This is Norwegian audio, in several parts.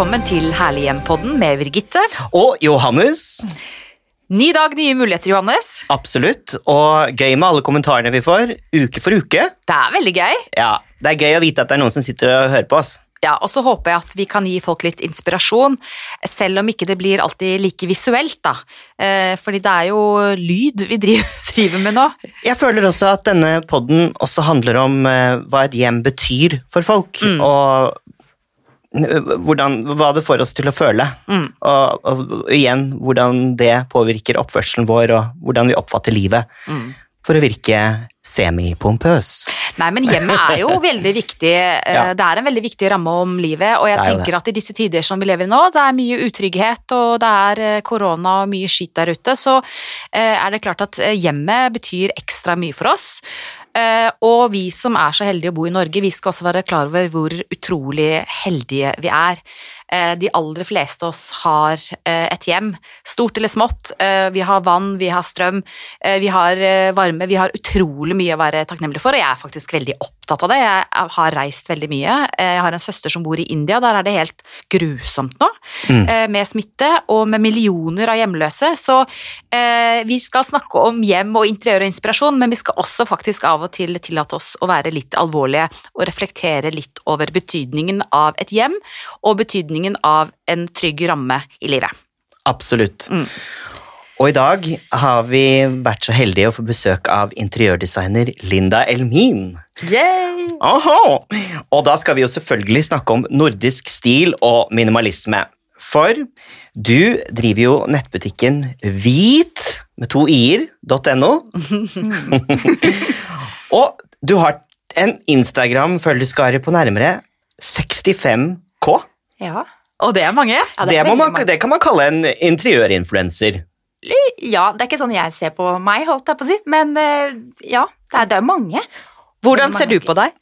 Velkommen til Herlig hjem-podden med Birgitte. Og Johannes. Ny dag, nye muligheter, Johannes. Absolutt. Og gøy med alle kommentarene vi får, uke for uke. Det er veldig gøy. Ja, Det er gøy å vite at det er noen som sitter og hører på oss. Ja, Og så håper jeg at vi kan gi folk litt inspirasjon, selv om ikke det blir alltid like visuelt, da. Eh, fordi det er jo lyd vi driver, driver med nå. Jeg føler også at denne podden også handler om eh, hva et hjem betyr for folk. Mm. Og hvordan, hva det får oss til å føle. Mm. Og, og, igjen hvordan det påvirker oppførselen vår, og hvordan vi oppfatter livet. Mm. For å virke semipompøs. Nei, men hjemmet er jo veldig viktig. eh, Ja. Det er en veldig viktig ramme om livet, og jeg Det er tenker at i disse tider som vi lever i nå, det er mye utrygghet, og det er eh, korona og mye skitt der ute, så eh, er det klart at hjemmet betyr ekstra mye for oss. Eh, Og vi som er så heldige å bo i Norge, vi skal også være klar over hvor utrolig heldige vi er. Eh, De aller fleste av oss har eh, et hjem, stort eller smått. Eh, Vi har vann, vi har strøm, vi har varme, vi har utrolig mye å være takknemlig for, og jeg er faktisk veldig opptatt av det. Jeg har reist veldig mye. Jeg har en søster som bor i India, der er det helt grusomt nå, Mm. med smitte og med millioner av hjemløse. Så vi skal snakke om hjem og interiør og inspirasjon, men vi skal også faktisk av og til tillate oss å være litt alvorlige og reflektere litt over betydningen av et hjem og betydningen av en trygg ramme i livet. Absolutt. Mm. Og i dag har vi vært så heldige å få besøk av interiørdesigner Linda Elmin. Yay! Aha! Og da skal vi jo selvfølgelig snakke om nordisk stil og minimalisme. For du driver jo nettbutikken Hvit med to i-er.no. og du har en Instagram-følgeskare på nærmere 65K. Ja. Og det er mange. ja det, er må man, mange. det kan man kalle en interiørinfluenser. Ja, det er ikke sånn jeg ser på meg, holdt jeg på å si, men eh, ja, det er, det er mange. Hvordan mange ser du på deg?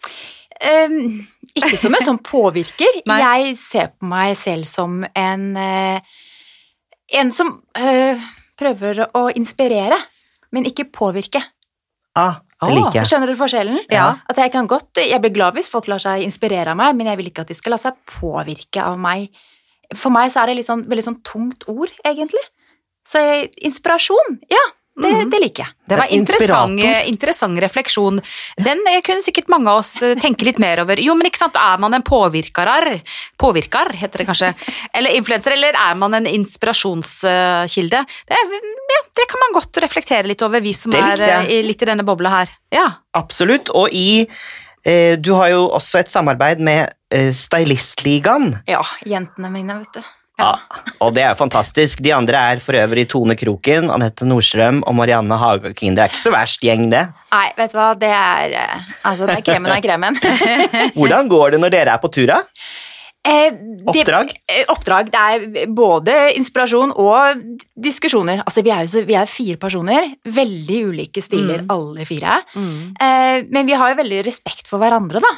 Um, ikke som en sånn påvirker. Nei. jeg ser på meg selv som en uh, En som uh, prøver å inspirere, men ikke påvirke. Ah, det liker jeg. Skjønner du forskjellen? Ja. At Jeg kan godt, jeg blir glad hvis folk lar seg inspirere av meg, men jeg vil ikke at de skal la seg påvirke av meg. For meg så er det litt sånn, veldig sånn tungt ord, egentlig. Så jeg, inspirasjon, ja, det, Mhm. det liker jeg. Det var Det er interessant, interessant refleksjon. Den eh, kunne sikkert mange av oss eh, tenke litt mer over. Jo, men ikke sant, er man en påvirkarar? Påvirkar, heter det kanskje. Eller influenser, eller er man en inspirasjonskilde? Det, ja, det kan man godt reflektere litt over, vi som er eh, i- litt i denne bobla her. Ja. Absolutt. Og i eh, Du har jo også et samarbeid med eh, Stylistligaen. Ja, jentene mine, vet du. Ja. Og det er jo fantastisk. De andre er for øvrig Tone Kroken, Anette Nordstrøm og Marianne Hagekind. Det er ikke så verst gjeng, det. Nei, vet du hva, det er eh, Altså, det er kremen av kremen. Hvordan går det når dere er på tur, da? Eh, det- Oppdrag? eh, oppdrag. Det er både inspirasjon og diskusjoner. Altså, vi er jo så, vi er fire personer. Veldig ulike stiler, Mm. alle fire. Eh, men vi har jo veldig respekt for hverandre, da.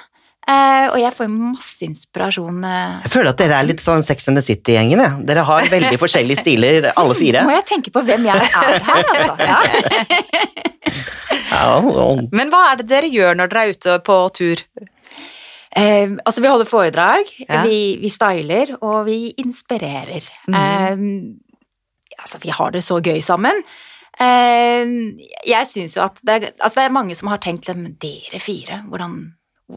Eh, og jeg får masse inspirasjon. Eh. Jeg føler at dere er litt sånn Sex and the City-gjengen. Dere har veldig forskjellige stiler, alle fire. Må jeg tenke på hvem jeg er her, altså. Ja. Men hva er det dere gjør når dere er ute på tur? Eh, altså, vi holder foredrag, Ja. vi, vi styler, og vi inspirerer. eh, altså, vi har det så gøy sammen. Eh, jeg syns jo at det er, altså, det er mange som har tenkt "Men dere fire, hvordan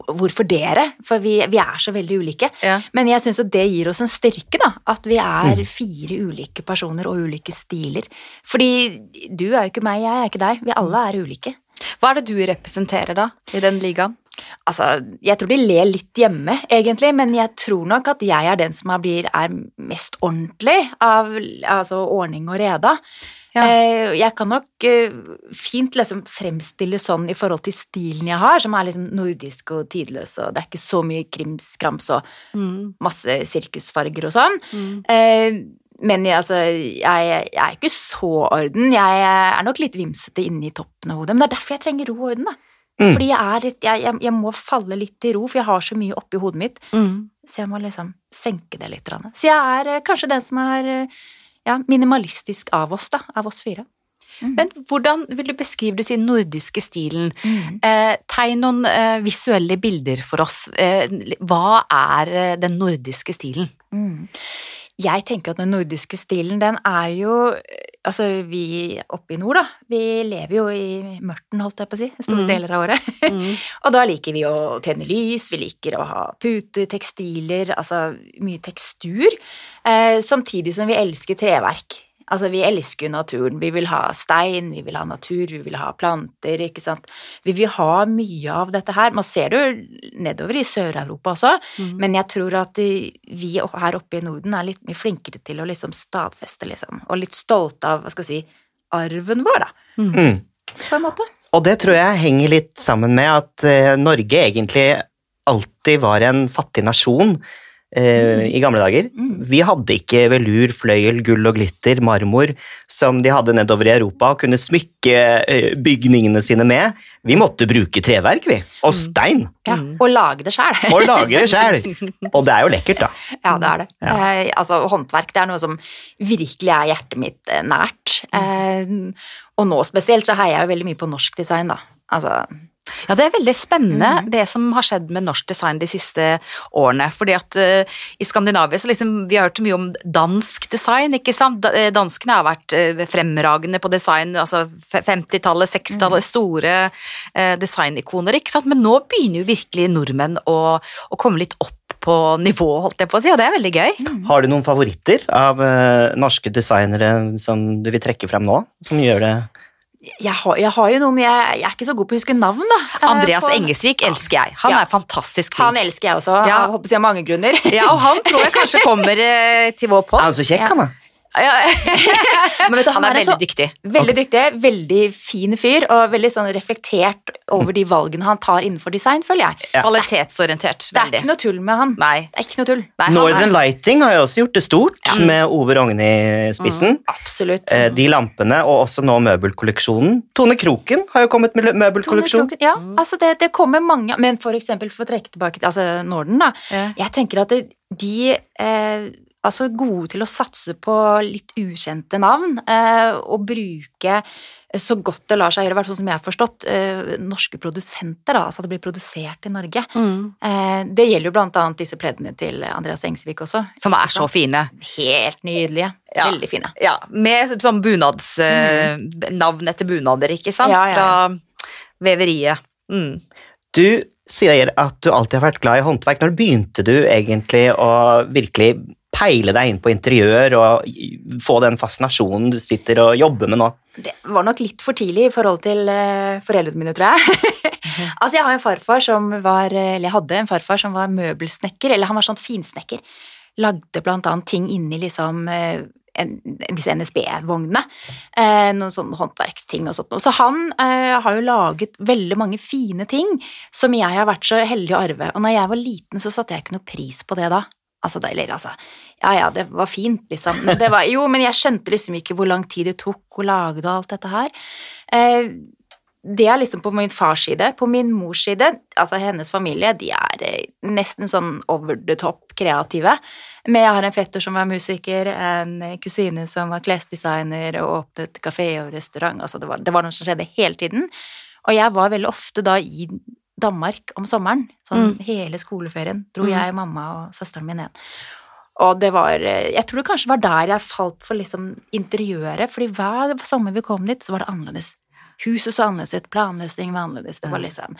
Hvorfor dere? For vi, vi er så veldig ulike. Ja. Men jeg syns jo det gir oss en styrke, da. At vi er Mm. fire ulike personer og ulike stiler. Fordi du er jo ikke meg, jeg er ikke deg. Vi alle er ulike. Hva er det du representerer da, i den ligaen? Altså, jeg tror de ler litt hjemme, egentlig, men jeg tror nok at jeg er den som er, blir, er mest ordentlig av altså, ordning og reda. Ja. Eh, Jeg kan nok eh, fint liksom fremstille sånn i forhold til stilen jeg har, som er liksom nordisk og tidløs, og det er ikke så mye krimskrams og Mm. masse sirkusfarger og sånn. Mm. Eh, Men jeg, altså, jeg, jeg er ikke så orden. Jeg er nok litt vimsete inni toppen av hodet, men det er derfor jeg trenger ro og orden. da. Mm. Fordi jeg, er litt, jeg, må falle litt i ro, for jeg har så mye oppi hodet mitt. Mm. Så jeg må liksom senke det litt. Så jeg er kanskje den som er ja, minimalistisk av oss, da. Av oss fire. Mm. Men hvordan vil du beskrive du sier nordiske stilen? Mm. Eh, tegn noen eh, visuelle bilder for oss. Eh, hva er eh, den nordiske stilen? Mm. Jeg tenker at den nordiske stilen, den er jo Altså, vi oppe i nord, da, vi lever jo i mørten, holdt jeg på å si, store Mm. deler av året. Og da liker vi å tjene lys, vi liker å ha puter, tekstiler, altså mye tekstur. Eh, samtidig som vi elsker treverk. Altså, vi elsker jo naturen. Vi vil ha stein, vi vil ha natur, vi vil ha planter, ikke sant. Vi vil ha mye av dette her. Man ser det jo nedover i Sør-Europa også, Mm. men jeg tror at vi her oppe i Norden er litt mye flinkere til å liksom stadfeste, liksom, og litt stolte av, hva skal jeg si, arven vår, da, Mm. på en måte. Og det tror jeg henger litt sammen med at eh, Norge egentlig alltid var en fattig nasjon eh, i gamle dager. Mm. Vi hadde ikke velur, fløyel, gull og glitter, marmor, som de hadde nedover i Europa og kunne smykke eh, bygningene sine med. Vi måtte bruke treverk, vi. Og stein. Ja, Mm. Og lage det sjæl. Og lage det sjæl. Og det er jo lekkert, da. Ja, det er det. Ja. Eh, altså, håndverk det er noe som virkelig er hjertet mitt eh, nært. Eh, og nå spesielt så heier jeg jo veldig mye på norsk design, da. Altså, Ja, det er veldig spennende Mm. det som har skjedd med norsk design de siste årene. Fordi at uh, i Skandinavia så liksom, vi har hørt mye om dansk design, ikke sant. Eh, Danskene har vært uh, fremragende på design, altså 50-tallet, 60-tallet, Mm. store uh, designikoner, ikke sant. Men nå begynner jo virkelig nordmenn å, å komme litt opp på nivå, holdt jeg på å si, og det er veldig gøy. Har du noen favoritter av norske designere som du vil trekke frem nå? Som gjør det jeg, har, jeg har jo noe, men jeg, jeg er ikke så god på å huske navn, da. Eh, Andreas på- Engesvik elsker jeg. Han Ja. er fantastisk flink. Han elsker jeg også, Ja. av mange grunner. Ja, og han tror jeg kanskje kommer eh, til vår pod. han så kjekk, Ja. han da? Ja. Men vet du, Han er er veldig så- dyktig. Veldig dyktig, veldig fin fyr, og veldig sånn reflektert over de valgene han tar innenfor design, føler jeg. Ja. Kvalitetsorientert. Det er Veldig. ikke noe tull med han. Nei. Det er ikke noe tull. Nei, han Northern er, Lighting har jo også gjort det stort, med Ove Rogne i spissen. Absolutt. Eh, De lampene, og også nå møbelkolleksjonen. Tone Kroken har jo kommet med møbelkolleksjon. Kroken, Ja, altså det, det kommer mange Men for eksempel, for å trekke tilbake til altså Norden, da. Ja. Jeg tenker at det, de eh, altså gode til å satse på litt ukjente navn, eh, og bruke så godt det lar seg gjøre, i hvert fall som jeg har forstått, eh, norske produsenter, da, altså at det blir produsert i Norge. mm, Eh, det gjelder jo blant annet disse pleddene til Andreas Engsvik også. som er så fine. Helt nydelige. Ja. Veldig fine. Ja, med sånn bunadsnavn eh, Navn etter bunader, ikke sant? Ja, ja, ja. Fra veveriet. Mm. Du sier at du alltid har vært glad i håndverk. Når begynte du egentlig å virkelig peile deg inn på interiør og få den fascinasjonen du sitter og jobber med nå? Det var nok litt for tidlig i forhold til eh, foreldrene mine, tror jeg. altså, jeg har en farfar som var Eller jeg hadde en farfar som var møbelsnekker, eller han var sånn finsnekker. Lagde blant annet ting inni liksom eh, en, disse NSB-vognene. Eh, noen sånne håndverksting og sånt. Så han eh, har jo laget veldig mange fine ting som jeg har vært så heldig å arve. Og når jeg var liten, så satte jeg ikke noe pris på det da. Altså, eller altså, ja ja, det var fint, liksom. Men det var, jo, men jeg skjønte liksom ikke hvor lang tid det tok å lage det og alt dette her. Eh, det er liksom på min fars side. På min mors side, altså hennes familie, de er eh, nesten sånn over the top kreative. Men jeg har en fetter som var musiker, en kusine som var klesdesigner og åpnet kafé og restaurant. Altså det var, det var noe som skjedde hele tiden. Og jeg var veldig ofte da i Danmark om sommeren. Sånn Mm. hele skoleferien dro Mm. jeg, mamma og søsteren min ned. Og det var eh, Jeg tror det kanskje var der jeg falt for liksom interiøret, fordi hver sommer vi kom dit, så var det annerledes. Huset så annerledes ut, planløsning var annerledes, det var liksom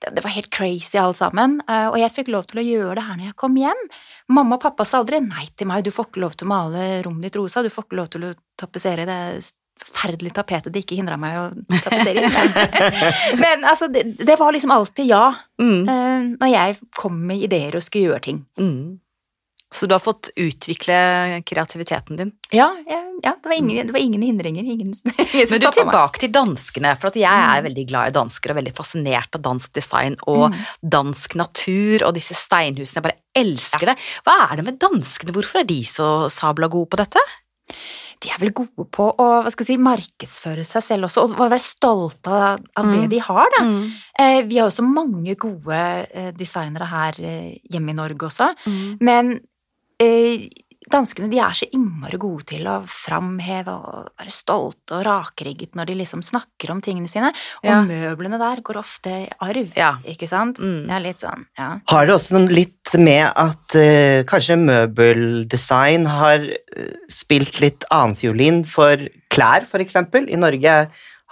det, det var helt crazy alt sammen, eh, og jeg fikk lov til å gjøre det her når jeg kom hjem. Mamma og pappa sa aldri nei til meg, du får ikke lov til å male rommet ditt rosa, du får ikke lov til å tapetsere det forferdelige tapetet det ikke hindra meg å tapetsere i. Men altså, det, det var liksom alltid ja, Mm. eh, når jeg kom med ideer og skulle gjøre ting. Mm. Så du har fått utvikle kreativiteten din. Ja, ja, ja det, var ingen, det var ingen hindringer. Ingen, ingen Men du, tilbake til danskene, for at jeg er Mm. veldig glad i dansker og veldig fascinert av dansk design og Mm. dansk natur og disse steinhusene. Jeg bare elsker det. Hva er det med danskene? Hvorfor er de så sabla gode på dette? De er vel gode på å hva skal jeg si, markedsføre seg selv også, og være stolte av, av det Mm. de har. Da. Eh, vi har også mange gode eh, designere her eh, hjemme i Norge også, Mm. men eh, danskene de er så innmari gode til å framheve og være stolte og rakrygget når de liksom snakker om tingene sine, og Ja. møblene der går ofte i arv, Ja. ikke sant? Mm. Det er litt sånn, ja. Har det også noe litt med at uh, kanskje møbeldesign har eh, spilt litt annenfiolin for klær, for eksempel? I Norge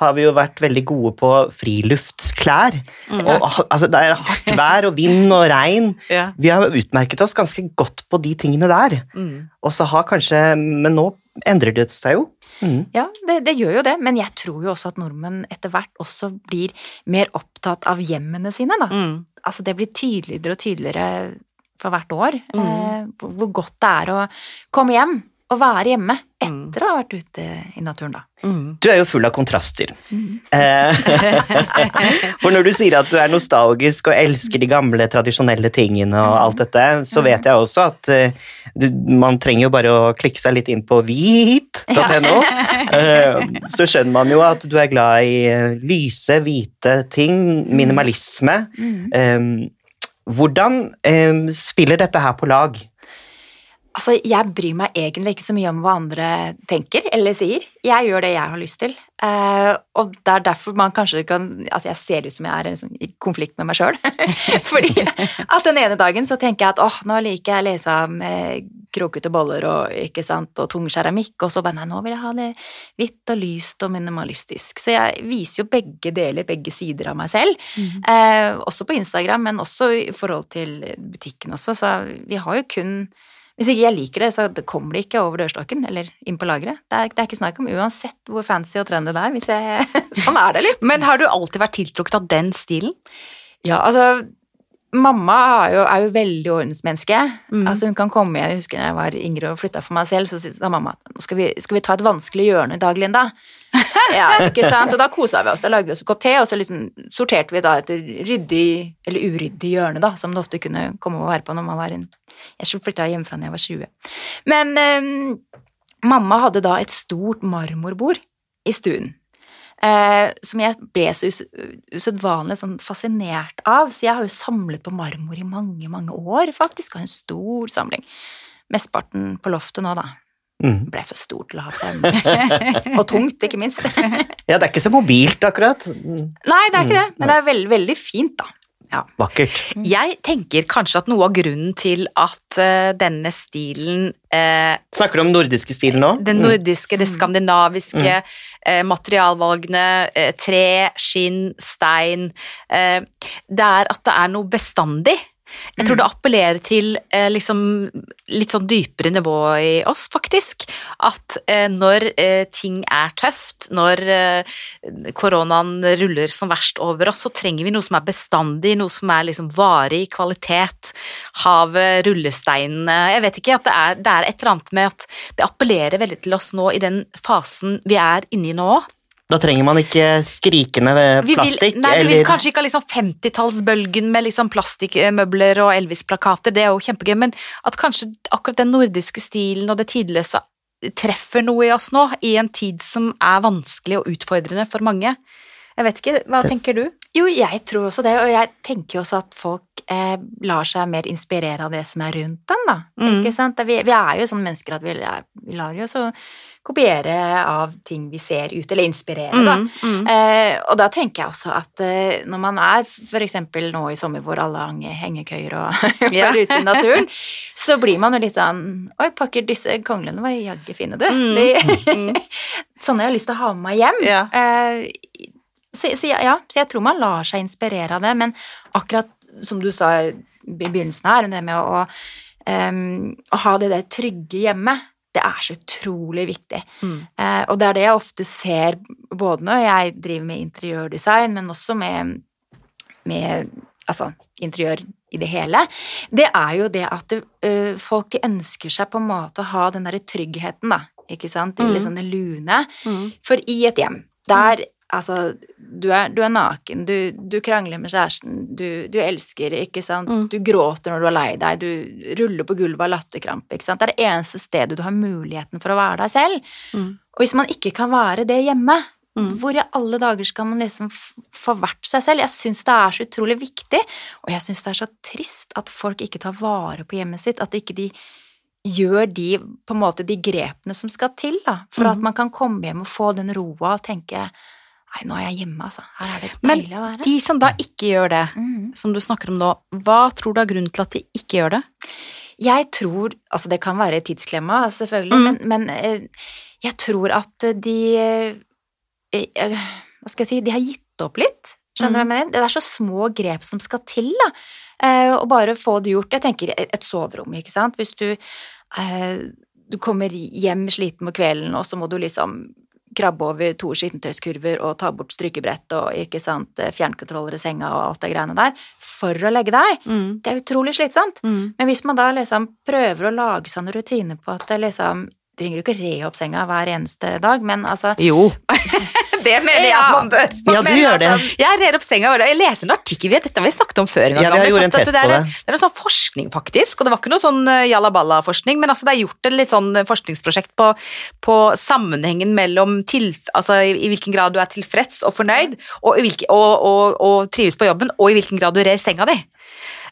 har vi jo vært veldig gode på friluftsklær. Mm. Og, altså, det er hardt vær og vind og regn. Ja. Vi har utmerket oss ganske godt på de tingene der. Mm. Og så har kanskje Men nå endrer det seg jo. Mm. Ja, det, det gjør jo det, men jeg tror jo også at nordmenn etter hvert også blir mer opptatt av hjemmene sine, da. Mm. Altså det blir tydeligere og tydeligere for hvert år Mm. eh, hvor, hvor godt det er å komme hjem og være hjemme Mm. etter å ha vært ute i naturen, da. Mm. Du er jo full av kontraster. Mm. For når du sier at du er nostalgisk og elsker de gamle, tradisjonelle tingene og alt dette, så vet jeg også at eh, du, man trenger jo bare å klikke seg litt inn på hvit.no, eh, så skjønner man jo at du er glad i eh, lyse, hvite ting, minimalisme. Mm. Eh, Hvordan eh, spiller dette her på lag? Altså, jeg bryr meg egentlig ikke så mye om hva andre tenker eller sier. Jeg gjør det jeg har lyst til. Uh, og det er derfor man kanskje kan Altså, jeg ser ut som jeg er liksom, i konflikt med meg sjøl. Fordi at den ene dagen så tenker jeg at åh, nå liker jeg å lese om krokete boller og, ikke sant, og tung keramikk, og så bare nei, nå vil jeg ha det hvitt og lyst og minimalistisk. Så jeg viser jo begge deler, begge sider av meg selv. Eh, også på Instagram, men også i forhold til butikken også, så vi har jo kun hvis ikke jeg liker det, så kommer det ikke over dørstokken eller inn på lageret. Det, det er ikke snakk om uansett hvor fancy og trendy det er. Jeg, sånn er det litt. Men har du alltid vært tiltrukket av den stilen? Ja, altså Mamma er jo, er jo veldig ordensmenneske. Mm. Altså Hun kan komme igjen, jeg husker da jeg var yngre og flytta for meg selv, så sa mamma at nå skal vi, skal vi ta et vanskelig hjørne i dag, Linda. Ja, ikke sant? Og da kosa vi oss. Da lagde vi oss en kopp te, og så liksom sorterte vi da etter ryddig eller uryddig hjørne, da, som det ofte kunne komme og være på når man var en Jeg flytta hjemmefra da jeg var 20. Men eh, mamma hadde da et stort marmorbord i stuen. Eh, som jeg ble så us usedvanlig sånn fascinert av. Så jeg har jo samlet på marmor i mange, mange år, faktisk. Har en stor samling. Mesteparten på loftet nå, da. Mm. Ble for stort til å ha frem. Og tungt, ikke minst. Ja, det er ikke så mobilt, akkurat. Nei, det er ikke det, men det er veldig, veldig fint, da. Ja. Vakkert. Jeg tenker kanskje at noe av grunnen til at uh, denne stilen uh, Snakker du om nordiske stilen nå? Den Mm. nordiske, det skandinaviske, eh, materialvalgene, eh, tre, skinn, stein eh, Det er at det er noe bestandig. Jeg tror det appellerer til eh, liksom litt sånn dypere nivå i oss, faktisk. At eh, når eh, ting er tøft, når eh, koronaen ruller som verst over oss, så trenger vi noe som er bestandig, noe som er liksom varig kvalitet. Havet, rullesteinene Jeg vet ikke, at det er, det er et eller annet med at det appellerer veldig til oss nå i den fasen vi er inne i nå. Da trenger man ikke skrikende Vi vil, plastikk, nei, vi vil kanskje ikke ha liksom 50-tallsbølgen med liksom plastikkmøbler og Elvis-plakater, det er jo kjempegøy, men at kanskje akkurat den nordiske stilen og det tidløse treffer noe i oss nå, i en tid som er vanskelig og utfordrende for mange. Jeg vet ikke, hva tenker du? Jo, jeg tror også det, og jeg tenker jo også at folk eh, lar seg mer inspirere av det som er rundt dem, da. Mm. Ikke sant? Vi, vi er jo sånne mennesker at vi, vi lar jo så kopiere av ting vi ser ute, eller inspirere, da. Mm, mm. Eh, og da tenker jeg også at eh, når man er eksempel nå i sommer hvor alle har hengekøyer og var ute i naturen, så blir man jo litt sånn Oi, pakker disse konglene var jaggu fine, du. Mm. De, sånne jeg har lyst til å ha med meg hjem. Ja. Eh, så, så, ja, ja, så jeg tror man lar seg inspirere av det, men akkurat som du sa i begynnelsen her, det med å, um, å ha det der trygge hjemme, det er så utrolig viktig. Mm. Uh, og det er det jeg ofte ser både når jeg driver med interiørdesign, men også med, med altså, interiør i det hele. Det er jo det at du, øh, folk ønsker seg på en måte å ha den derre tryggheten, da. Ikke sant? Mm. liksom det lune. Mm. For i et hjem, der Altså, du er, du er naken, du, du krangler med kjæresten, du, du elsker, ikke sant. Mm. Du gråter når du er lei deg, du ruller på gulvet av latterkrampe, ikke sant. Det er det eneste stedet du har muligheten for å være deg selv. Mm. Og hvis man ikke kan være det hjemme, Mm. hvor i alle dager skal man liksom få vært seg selv? Jeg syns det er så utrolig viktig, og jeg syns det er så trist at folk ikke tar vare på hjemmet sitt, at ikke de gjør de på en måte de grepene som skal til, da, for at Mhm. man kan komme hjem og få den roa og tenke Nei, nå er jeg hjemme, altså. Her er det Men deilig å være. Men De som da ikke gjør det, mm. som du snakker om nå, hva tror du er grunnen til at de ikke gjør det? Jeg tror Altså, det kan være tidsklemma, selvfølgelig, Mm. men, men eh, jeg tror at de eh, eh, Hva skal jeg si De har gitt opp litt. Skjønner du hva jeg mener? Det er så små grep som skal til, da. Og bare få det gjort. Jeg tenker et soverom, ikke sant. Hvis du Du kommer hjem sliten på kvelden, og så må du liksom krabbe over to skittentøyskurver og ta bort strykebrett og ikke sant, eh, fjernkontroller i senga og alt det greiene der, for å legge deg. Mm. Det er utrolig slitsomt. Mm. Men hvis man da liksom prøver å lage noen rutiner på at det liksom trenger du ikke re opp senga hver eneste dag, men altså Jo. det mener jeg at man bør. Ja, du gjør det. altså, Jeg rer opp senga, og jeg leser en artikkel, dette har vi snakket om før en gang. Ja, vi har gjort en test på det. Det er noe sånn forskning, faktisk, og det var ikke noe sånn eh, jalaballa-forskning, men altså det er gjort et litt sånn forskningsprosjekt på, på sammenhengen mellom til, altså i, i hvilken grad du er tilfreds og fornøyd, og, og, og, og trives på jobben, og i hvilken grad du rer senga di.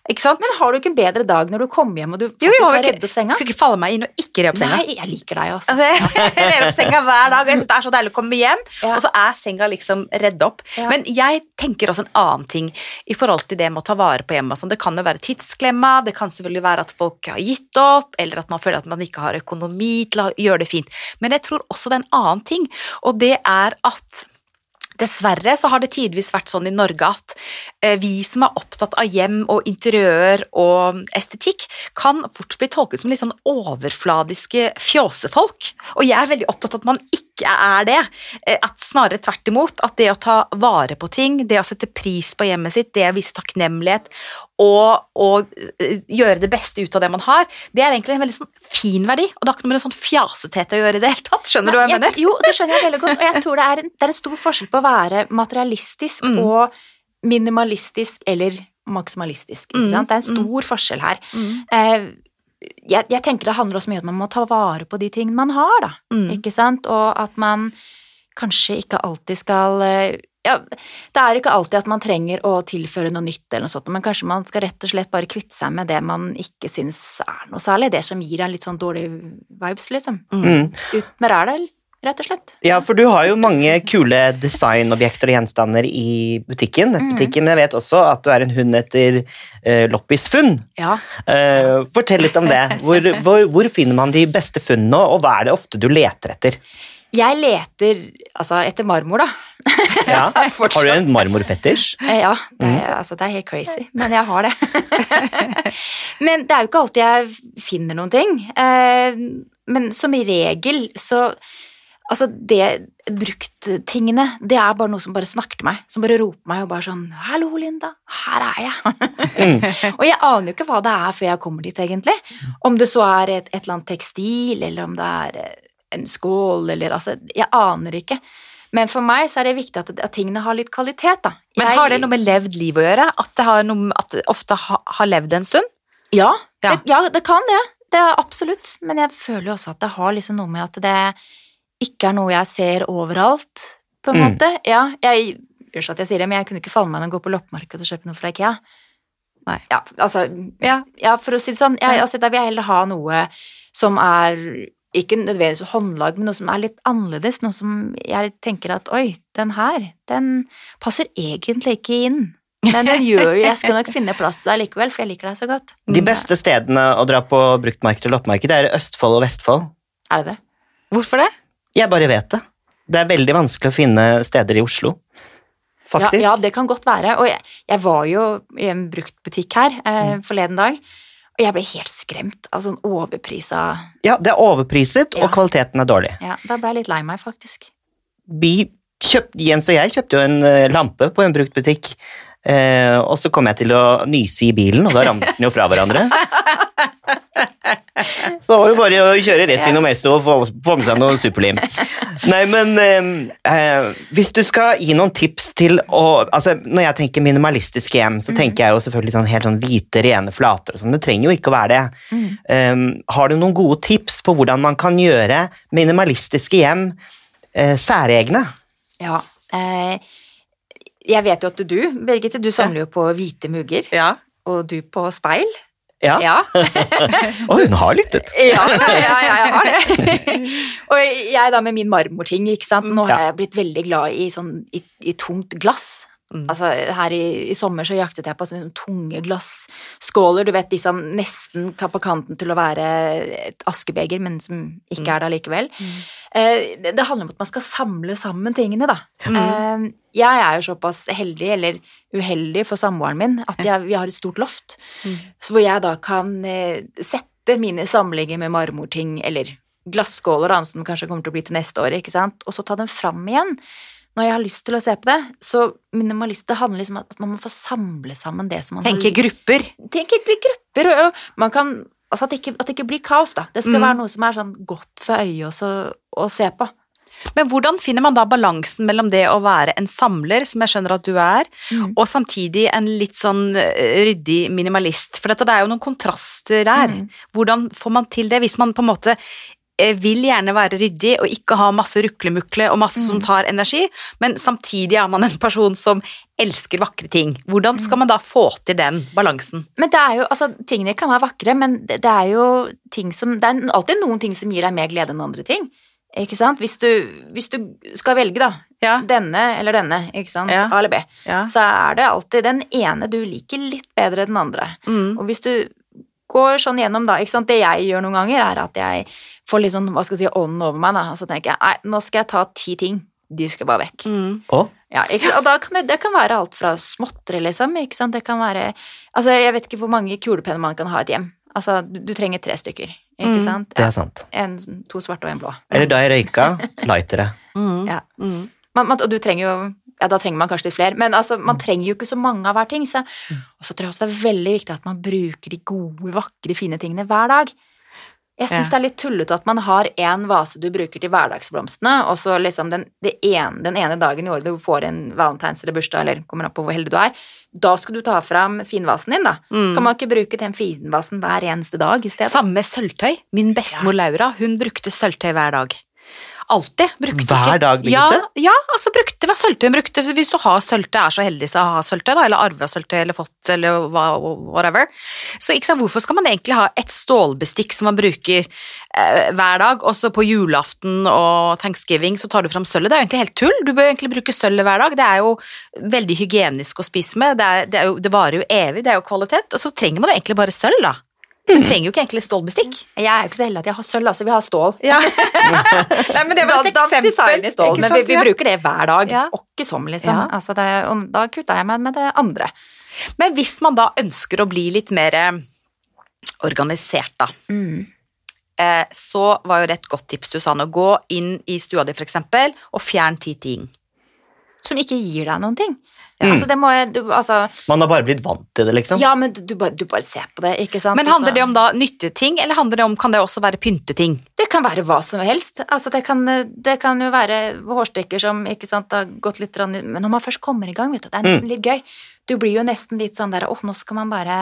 Ikke sant? Men har du ikke en bedre dag når du kommer hjem og du Jo, faktisk jo, har ikke- opp senga? Kunne ikke falle meg inn og ikke re opp senga. Nei, jeg liker deg, altså. Altså, jeg rer opp senga hver dag, og jeg syns det er så deilig å komme hjem, Ja. og så er senga liksom redd opp. Ja. Men jeg tenker også en annen ting i forhold til det med å ta vare på hjemmet. Sånn. Det kan jo være tidsklemma, det kan selvfølgelig være at folk har gitt opp, eller at man føler at man ikke har økonomi til å gjøre det fint. Men jeg tror også det er en annen ting, og det er at Dessverre så har det tidvis vært sånn i Norge at eh, vi som er opptatt av hjem og interiør og estetikk, kan fort bli tolket som litt sånn overfladiske fjåsefolk. Og jeg er veldig opptatt av at man ikke er det. Eh, At snarere tvert imot. At det å ta vare på ting, det å sette pris på hjemmet sitt, det å vise takknemlighet og, og eh, gjøre det beste ut av det man har, det er egentlig en veldig sånn fin verdi. Og det har ikke noe med en sånn fjasethet å gjøre i det hele tatt. Skjønner du hva jeg jeg, mener? Jo, det skjønner jeg veldig godt, og jeg tror det er en, det er en stor forskjell på å være materialistisk Mm. og minimalistisk eller maksimalistisk. Ikke Mm, sant? Det er en stor forskjell her. Mm. Eh, jeg, jeg tenker det handler også mye om at man må ta vare på de tingene man har, da. Mm. Ikke sant? Og at man kanskje ikke alltid skal eh, ja, det er ikke alltid at man trenger å tilføre noe nytt, eller noe sånt, men kanskje man skal rett og slett bare kvitte seg med det man ikke syns er noe særlig, det som gir deg litt sånn dårlige vibes, liksom. Mm. Ut med ræla, rett og slett. Ja, for du har jo mange kule designobjekter og gjenstander i butikken, nettbutikken, men jeg vet også at du er en hund etter uh, loppisfunn. Ja. Uh, fortell litt om det. Hvor, hvor, hvor finner man de beste funnene, og hva er det ofte du leter etter? Jeg leter altså etter marmor, da. Ja. Har du en marmorfetisj? Eh, Ja, det, er- altså, det er helt crazy, men jeg har det. men det er jo ikke alltid jeg finner noen ting. Eh, men som regel så Altså, det brukttingene, det er bare noe som bare snakker til meg. Som bare roper meg og bare sånn 'Hallo, Linda. Her er jeg.' og jeg aner jo ikke hva det er før jeg kommer dit, egentlig. Om det så er et, et eller annet tekstil, eller om det er en skål, eller altså Jeg aner ikke. Men for meg så er det viktig at, at tingene har litt kvalitet, da. Men Jeg- har det noe med levd liv å gjøre? At det, har noe, at det ofte ha, har levd en stund? Ja, Ja. Det, ja, det kan det. Det er absolutt. Men jeg føler jo også at det har liksom noe med at det ikke er noe jeg ser overalt, på en Mm. måte. Ja, jeg Unnskyld at jeg sier det, men jeg kunne ikke falle meg inn og gå på loppemarkedet og kjøpe noe fra Ikea. Nei. Ja, altså Ja. Ja, for å si det sånn, jeg, altså, da vil jeg heller ha noe som er ikke nødvendigvis håndlag, men noe som er litt annerledes. Noe som jeg tenker at oi, den her, den passer egentlig ikke inn. Men den gjør jo Jeg skal nok finne plass til deg likevel, for jeg liker deg så godt. De beste stedene å dra på bruktmarked og loppemarked er Østfold og Vestfold. Er det det? Hvorfor det? Jeg bare vet det. Det er veldig vanskelig å finne steder i Oslo. Faktisk. Ja, ja, det kan godt være. Og jeg, jeg var jo i en bruktbutikk her eh, Mm. forleden dag, og jeg ble helt skremt av sånn overprisa Ja, det er overpriset, Ja. og kvaliteten er dårlig. Ja, da ble jeg litt lei meg, faktisk. Vi kjøpt, Jens og jeg kjøpte jo en eh, lampe på en bruktbutikk, eh, og så kom jeg til å nyse i bilen, og da ramte den jo fra hverandre. Så var det bare å kjøre rett innom Esso og få, få med seg noe superlim. Nei, men eh, eh, hvis du skal gi noen tips til å altså Når jeg tenker minimalistisk hjem, så tenker jeg jo selvfølgelig sånn helt sånn hvite, rene flater og sånn. Det trenger jo ikke å være det. Eh, har du noen gode tips på hvordan man kan gjøre minimalistiske hjem eh, særegne? Ja. Eh, jeg vet jo at du, Birgitte, du samler jo på hvite mugger, Ja. og du på speil. Ja. Ja. Å, hun har lyttet. Ja, ja, ja, jeg har det. og jeg da med min marmorting, ikke sant. Nå har Ja. jeg blitt veldig glad i sånn i, i tungt glass. Mm. Altså, her i, i sommer så jaktet jeg på sånne tunge glasskåler, du vet de som nesten kan på kanten til å være et askebeger, men som ikke er det allikevel. Eh, det, det handler om at man skal samle sammen tingene, da. Eh, jeg er jo såpass heldig, eller uheldig for samboeren min, at jeg, vi har et stort loft, så hvor jeg da kan eh, sette mine samlinger med marmorting, eller glasskåler, da, som kanskje kommer til å bli til neste år, ikke sant, og så ta dem fram igjen når jeg har lyst til å se på det. Så minimalister handler liksom om at man må få samle sammen det som man Tenke grupper. tenke grupper, og, og man kan Altså at det, ikke, at det ikke blir kaos, da. Det skal Mm. være noe som er sånn godt for øyet også å se på. Men hvordan finner man da balansen mellom det å være en samler, som jeg skjønner at du er, Mm. og samtidig en litt sånn eh, ryddig minimalist? For dette, det er jo noen kontraster der. Mm. Hvordan får man til det hvis man på en måte vil gjerne være ryddig og ikke ha masse ruklemukle og masse som Mm. tar energi, men samtidig er man en person som elsker vakre ting. Hvordan skal man da få til den balansen? Men det er jo, altså, tingene kan være vakre, men det, det er jo ting som Det er alltid noen ting som gir deg mer glede enn andre ting. Ikke sant? Hvis du, hvis du skal velge, da, Ja. denne eller denne, ikke sant, Ja. A eller B, Ja. så er det alltid den ene du liker litt bedre enn den andre. Mm. Og hvis du går sånn gjennom, da, ikke sant, det jeg gjør noen ganger, er at jeg får litt sånn, hva skal jeg si, ånden over meg, da, og så tenker jeg, nei, nå skal jeg ta ti ting, de skal bare vekk. Mm. Å, Ja, og da kan det, det kan være alt fra småtteri, liksom. Ikke sant? Det kan være Altså, jeg vet ikke hvor mange kulepenner man kan ha i et hjem. Altså, du, du trenger tre stykker, ikke Mm, sant? det er sant. en, to svarte og en blå. Eller da jeg røyka, lightere. Mm. Ja. Mm. Man, man, og du trenger jo Ja, da trenger man kanskje litt flere, men altså, man trenger jo ikke så mange av hver ting. Så. Og så tror jeg også det er veldig viktig at man bruker de gode, vakre, fine tingene hver dag. Jeg syns Ja. det er litt tullete at man har én vase du bruker til hverdagsblomstene, og så liksom den, det ene, den ene dagen i året du får en valentines eller bursdag, eller kommer opp på hvor heldig du er, da skal du ta fram finvasen din, da. Mm. Kan man ikke bruke den finvasen hver eneste dag i stedet? Samme sølvtøy. Min bestemor Laura, hun brukte sølvtøy hver dag. Alltid. Brukte Hver ikke. dag, Ja, Birgitte? ja, altså brukte hva sølvtøy hun brukte. Hvis du har sølvtøy, er så heldig å ha sølvtøy, da, eller arva sølvtøy, eller fått, eller whatever. Så ikke sant, hvorfor skal man egentlig ha et stålbestikk som man bruker eh, hver dag, og så på julaften og thanksgiving så tar du fram sølvet? Det er jo egentlig helt tull. Du bør egentlig bruke sølvet hver dag. Det er jo veldig hygienisk å spise med. Det, er, det, er jo, det varer jo evig, det er jo kvalitet. Og så trenger man jo egentlig bare sølv, da. Du trenger jo ikke egentlig stålbestikk. Jeg er jo ikke så heldig at jeg har sølv, altså. Vi har stål. Ja. Nei, men det var et Da- design i stål, men vi, vi bruker det hver dag. Ja. Åkke som, liksom. Ja. Altså det, og da kutta jeg meg med det andre. Men hvis man da ønsker å bli litt mer eh, organisert, da, Mm så var jo det et godt tips du sa nå. Gå inn i stua di, eksempel, og fjern ti ting. Som ikke gir deg noen ting. Mm. Altså, det må jeg, du, altså, Man har bare blitt vant til det, liksom. ja, men du, du, bare, du bare ser på det, ikke sant? Men handler det om da nytteting, eller handler det om, kan det også være pynteting? Det kan være hva som helst. Altså, det, kan, det kan jo være hårstrikker som ikke sant, har gått litt rann- Men når man først kommer i gang, vet du, det er Mm. nesten litt gøy. Du blir jo nesten litt sånn der åh, nå skal man bare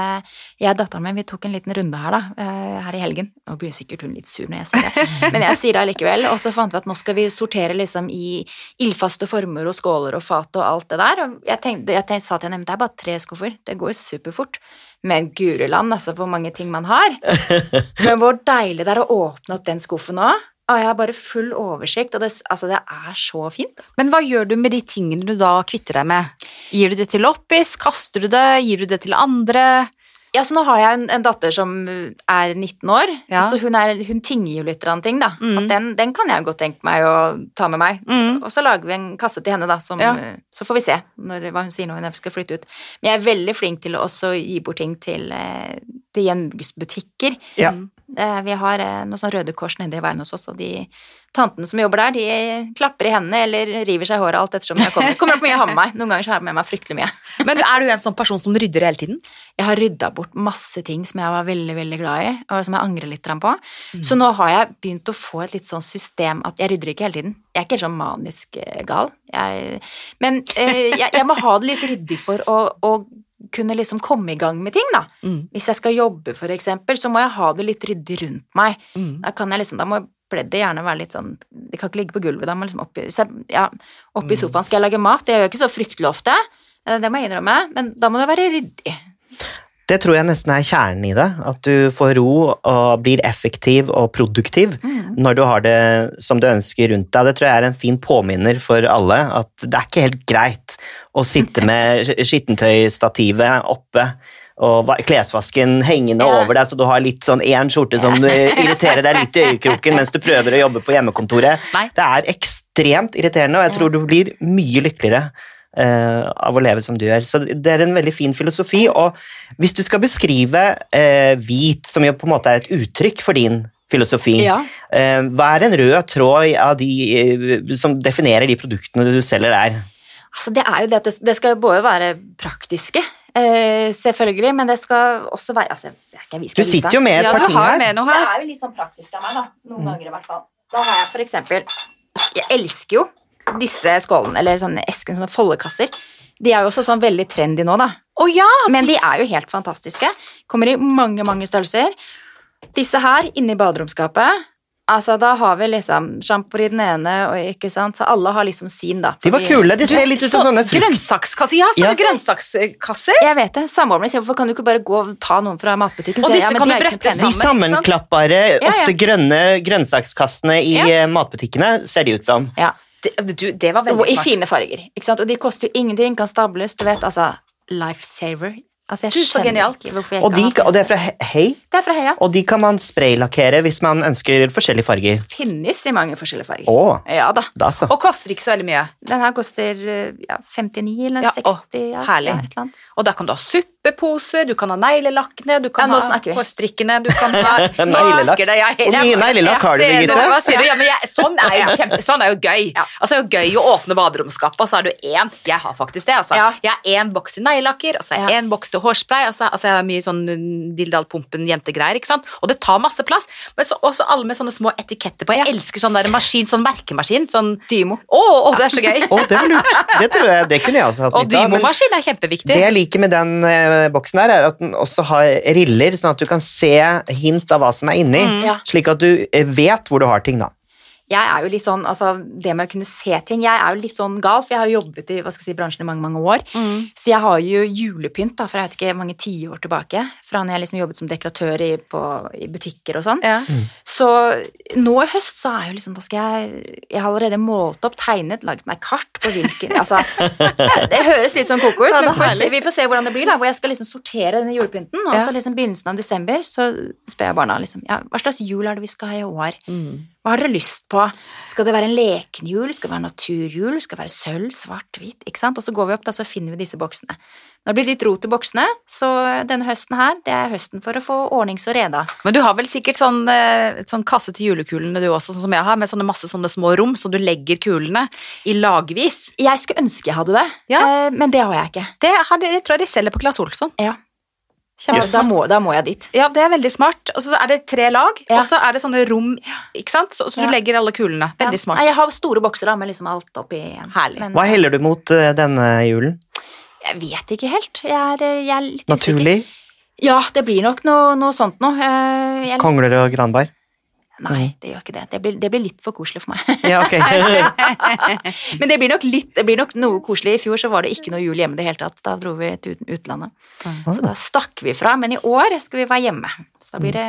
Jeg og datteren min, vi tok en liten runde her, da, eh, her i helgen. Nå blir sikkert hun litt sur når jeg sier det, men jeg sier det allikevel. Og så fant vi at nå skal vi sortere liksom i ildfaste former og skåler og fat og alt det der. Og jeg, tenkte, jeg tenkte, sa til henne, at det er bare tre skuffer, det går jo superfort. Men gureland, altså, hvor mange ting man har. Men hvor deilig det er å åpne opp den skuffen nå. Og jeg har bare full oversikt, og det, altså, det er så fint. Men hva gjør du med de tingene du da kvitter deg med? Gir du det til loppis? Kaster du det? Gir du det til andre? Ja, så nå har jeg en, en datter som er 19 år, Ja. så hun, er, hun tinger jo litt av ting, da. Mm. At den, den kan jeg godt tenke meg å ta med meg. Mm. Og så lager vi en kasse til henne, da, som, Ja. så får vi se når, hva hun sier når hun skal flytte ut. Men jeg er veldig flink til å også gi bort ting til, eh, til gjenbruksbutikker. Ja. Eh, Vi har eh, noe sånn Røde Kors nede i veien hos oss, og de tantene som jobber der, de klapper i hendene eller river seg i håret alt ettersom jeg kommer. Kommer opp mye jeg har med meg. Noen ganger så har jeg med meg fryktelig mye. Men er du en sånn person som rydder hele tiden? Jeg har rydda bort masse ting som jeg var veldig veldig glad i, og som jeg angrer litt på. Så nå har jeg begynt å få et litt sånn system at jeg rydder ikke hele tiden. Jeg er ikke sånn manisk eh, gal, jeg, men jeg, jeg må ha det litt ryddig for å, å kunne liksom komme i gang med ting, da. Mm. Hvis jeg skal jobbe, for eksempel, så må jeg ha det litt ryddig rundt meg. Mm. Da kan jeg liksom, da må pleddet gjerne være litt sånn Det kan ikke ligge på gulvet, da må liksom oppi, ja, oppi sofaen. Skal jeg lage mat? Det gjør jeg ikke så fryktelig ofte, eh, det må jeg innrømme, men da må det være ryddig. Det tror jeg nesten er kjernen i det. At du får ro og blir effektiv og produktiv Mm. når du har det som du ønsker rundt deg. Det tror jeg er en fin påminner for alle, at det er ikke helt greit å sitte med skittentøystativet oppe og klesvasken hengende Ja. over deg, så du har litt sånn én skjorte som eh, irriterer deg litt i øyekroken mens du prøver å jobbe på hjemmekontoret. Nei. Det er ekstremt irriterende, og jeg tror du blir mye lykkeligere eh, av å leve som du gjør. Så det er en veldig fin filosofi. Og hvis du skal beskrive eh, hvit, som jo på en måte er et uttrykk for din filosofi, Ja. eh, hva er en rød tråd av de eh, som definerer de produktene du selger der? Altså, det er jo det at det, det skal jo både være praktiske, eh, selvfølgelig, men det skal også være altså, skal, Du sitter jo med et Ja, par du ting har her. med noe Det er jo litt sånn praktisk av meg, da. Noen ganger i hvert fall. Da har jeg for eksempel Jeg elsker jo disse skålene, eller sånne esken, sånne foldekasser. De er jo også sånn veldig trendy nå, da. Å ja! Men de er jo helt fantastiske. Kommer i mange, mange størrelser. Disse her inne i baderomsskapet Altså, da har vi liksom sjampo i den ene, og ikke sant, så alle har liksom sin, da. De var kule. De ser litt ut som sånne frukt... Grønnsakskasser. Ja, Ja. sånne grønnsakskasser. Jeg vet det. Samboeren sier hvorfor kan du ikke bare gå og ta noen fra matbutikken? Og Så disse men kan du brette sammen. De sammenklappbare, ja. ofte grønne grønnsakskassene i Ja. matbutikkene, ser de ut som. Ja. Det, du, det var Og veldig i smart. fine farger. Ikke sant? Og de koster jo ingenting, kan stables, du vet, altså Lifesaver. Altså, jeg så skjønner genialt. ikke hvorfor jeg Og, ikke de, og det er fra He- Hei, Det er fra Heia. og de kan man spraylakkere hvis man ønsker forskjellige farger. Finnes i mange forskjellige farger. Åh, Ja da. da så. Og koster ikke så veldig mye. Den her koster eh, ja, 59 eller Ja, 60. Ja, herlig. Ja, et eller annet. Og da kan du ha suppeposer, du kan ha neglelakkene, du kan Ja, ha hårstrikkene, du kan ha Neglelakk. Hvor mye neglelakk har du, Birgitte? Ja, jeg, sånn, er jo kjempe, sånn er jo gøy. Altså, det er jo gøy å åpne baderomsskapet, og så har du én Jeg har faktisk det, altså. Jeg har én boks til neglelakker, og så har jeg én boks til hårspray, og så altså, jeg har mye sånn dilldallpumpen-jentegreier, ikke sant. Og det tar masse plass, men så, også alle med sånne små etiketter på. Jeg elsker sånn der maskin, sånn merkemaskin. Sånn Dymo. Å, å, det er så gøy! Å, det. Det tror jeg, det kunne jeg også hatt Og nytte av. Dymo-maskin er kjempeviktig. Det jeg liker med den eh, boksen der, er at den også har riller, sånn at du kan se hint av hva som er inni, Mm. Ja. slik at du eh, vet hvor du har ting da. Jeg er jo litt sånn, altså det med å kunne se ting, jeg er jo litt sånn gal, for jeg har jobbet i hva skal jeg si, bransjen i mange, mange år. Mm. Så jeg har jo julepynt da, fra jeg vet ikke mange tiår tilbake, fra når jeg liksom jobbet som dekoratør i, på, i butikker og sånn. Ja. Så nå i høst så er jo liksom, da skal jeg, jeg har allerede målt opp, tegnet, laget meg kart på hvilken, altså, det høres litt sånn koko ut, Ja, men vi får, se, vi får se hvordan det blir da, hvor jeg skal liksom sortere denne julepynten, og Ja. så liksom begynnelsen av desember, så spør jeg barna liksom, ja, hva slags jul er det vi skal ha i år? Mm. Hva har dere lyst på? Skal det være en lekenhjul? Skal det være naturjul? Skal det være sølv, svart, hvit? Ikke sant? Og så går vi opp, da, så finner vi disse boksene. Det det blitt litt rot i boksene, så denne høsten her, det er høsten for å få ordnings og reda. Men du har vel sikkert sånn, eh, sånn kasse til julekulene du også, sånn som jeg har, med sånne masse sånne små rom, så du legger kulene i lagvis. Jeg skulle ønske jeg hadde det, Ja. eh, men det har jeg ikke. Det, har de, det tror jeg de selger på Claes Olsson. Ja. Yes. Da, må, da må jeg dit. Ja, det er veldig smart. Og så er det tre lag, Ja. og så er det sånne rom, ikke sant? Så, så du Ja. legger alle kulene. Veldig Ja. smart. Nei, jeg har store bokser da, med liksom alt oppi en. Herlig. Men Hva heller du mot uh, denne julen? jeg vet ikke helt. Jeg er, eh, jeg er litt usikker. Naturlig? Ja, det blir nok noe, noe sånt noe. Eh, er Kongler og granbar? Nei, det gjør ikke det. Det blir, det blir litt for koselig for meg. Ja, ok. Men det blir nok litt, det blir nok noe koselig. I fjor så var det ikke noe jul hjemme i det hele tatt. Da dro vi til utlandet. Så da stakk vi fra. Men i år skal vi være hjemme. Så da blir det,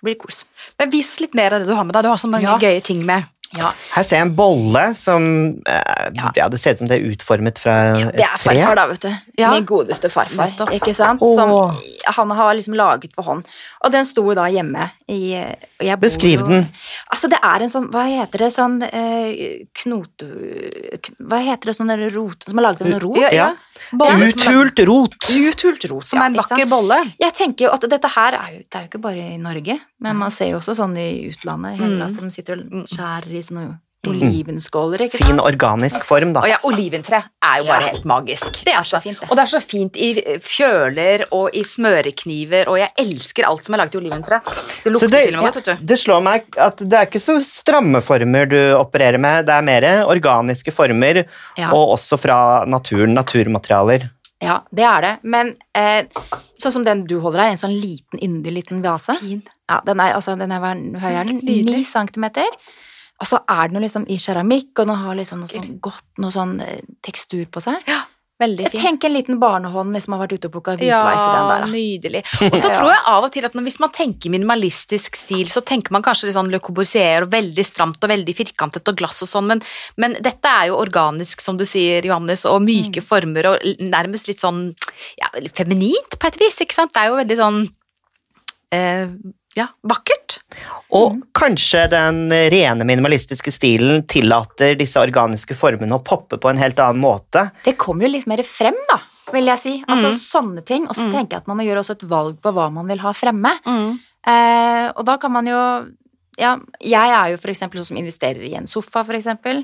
det blir kos. Men vis litt mer av det du har med deg. Du har så mange Ja. gøye ting med. Ja, Her ser jeg en bolle som eh, Ja. ja. Det ser ut som det er utformet fra det er et tre. farfar, da, vet du. Ja. Min godeste farfar. Nettopp. Ikke sant? Som han har liksom laget for hånd. Og den sto da hjemme i og jeg bor Beskriv den. Altså, det er en sånn Hva heter det? Sånn eh, knote... kn- Hva heter det? Sånn rot Som er laget av en rot? Ja, ja. Ja. Bolle Uthult rot! Uthult rot. som ja, er en vakker bolle. Jeg tenker jo at dette her er jo, det er jo ikke bare i Norge, men man ser jo også sånn i utlandet. Hele, Mm. som sitter og Mm. skjærer i sånne olivenskåler, ikke sant? Fin organisk form, da. Og ja, oliventre er jo Ja. bare helt magisk. Det er så fint, det. Og det er så fint i fjøler og i smørekniver, og jeg elsker alt som er laget i oliventre. Det lukter det, til og med godt, vet du. det slår meg at det er ikke så stramme former du opererer med, det er mer organiske former, Ja. og også fra naturen, naturmaterialer. Ja, det er det. Men eh, sånn som den du holder her, en sånn liten, yndig liten vase. Fin. Ja, den er, altså, den er høy er den? Nydelig. Centimeter. Og så er det noe liksom i keramikk, og den har liksom noe sånn godt, noe sånn eh, tekstur på seg. Ja. Veldig fin. tenker en liten barnehånd liksom har vært ute og plukka hvitveis i den der. da. nydelig. Og så tror jeg av og til at hvis man tenker minimalistisk stil, så tenker man kanskje litt sånn Le Corbusier og veldig stramt og veldig firkantet og glass og sånn, men, men dette er jo organisk, som du sier, Johannes, og myke Mm. former og nærmest litt sånn ja, feminint på et vis, ikke sant? Det er jo veldig sånn eh, ja, vakkert. Og Mm. kanskje den rene minimalistiske stilen tillater disse organiske formene å poppe på en helt annen måte. Det kommer jo litt mer frem, da, vil jeg si. Altså Mm. sånne ting. Og så Mm. tenker jeg at man må gjøre også et valg på hva man vil ha fremme. Eh, og da kan man jo Ja, jeg er jo eksempel sånn som investerer i en sofa, eksempel.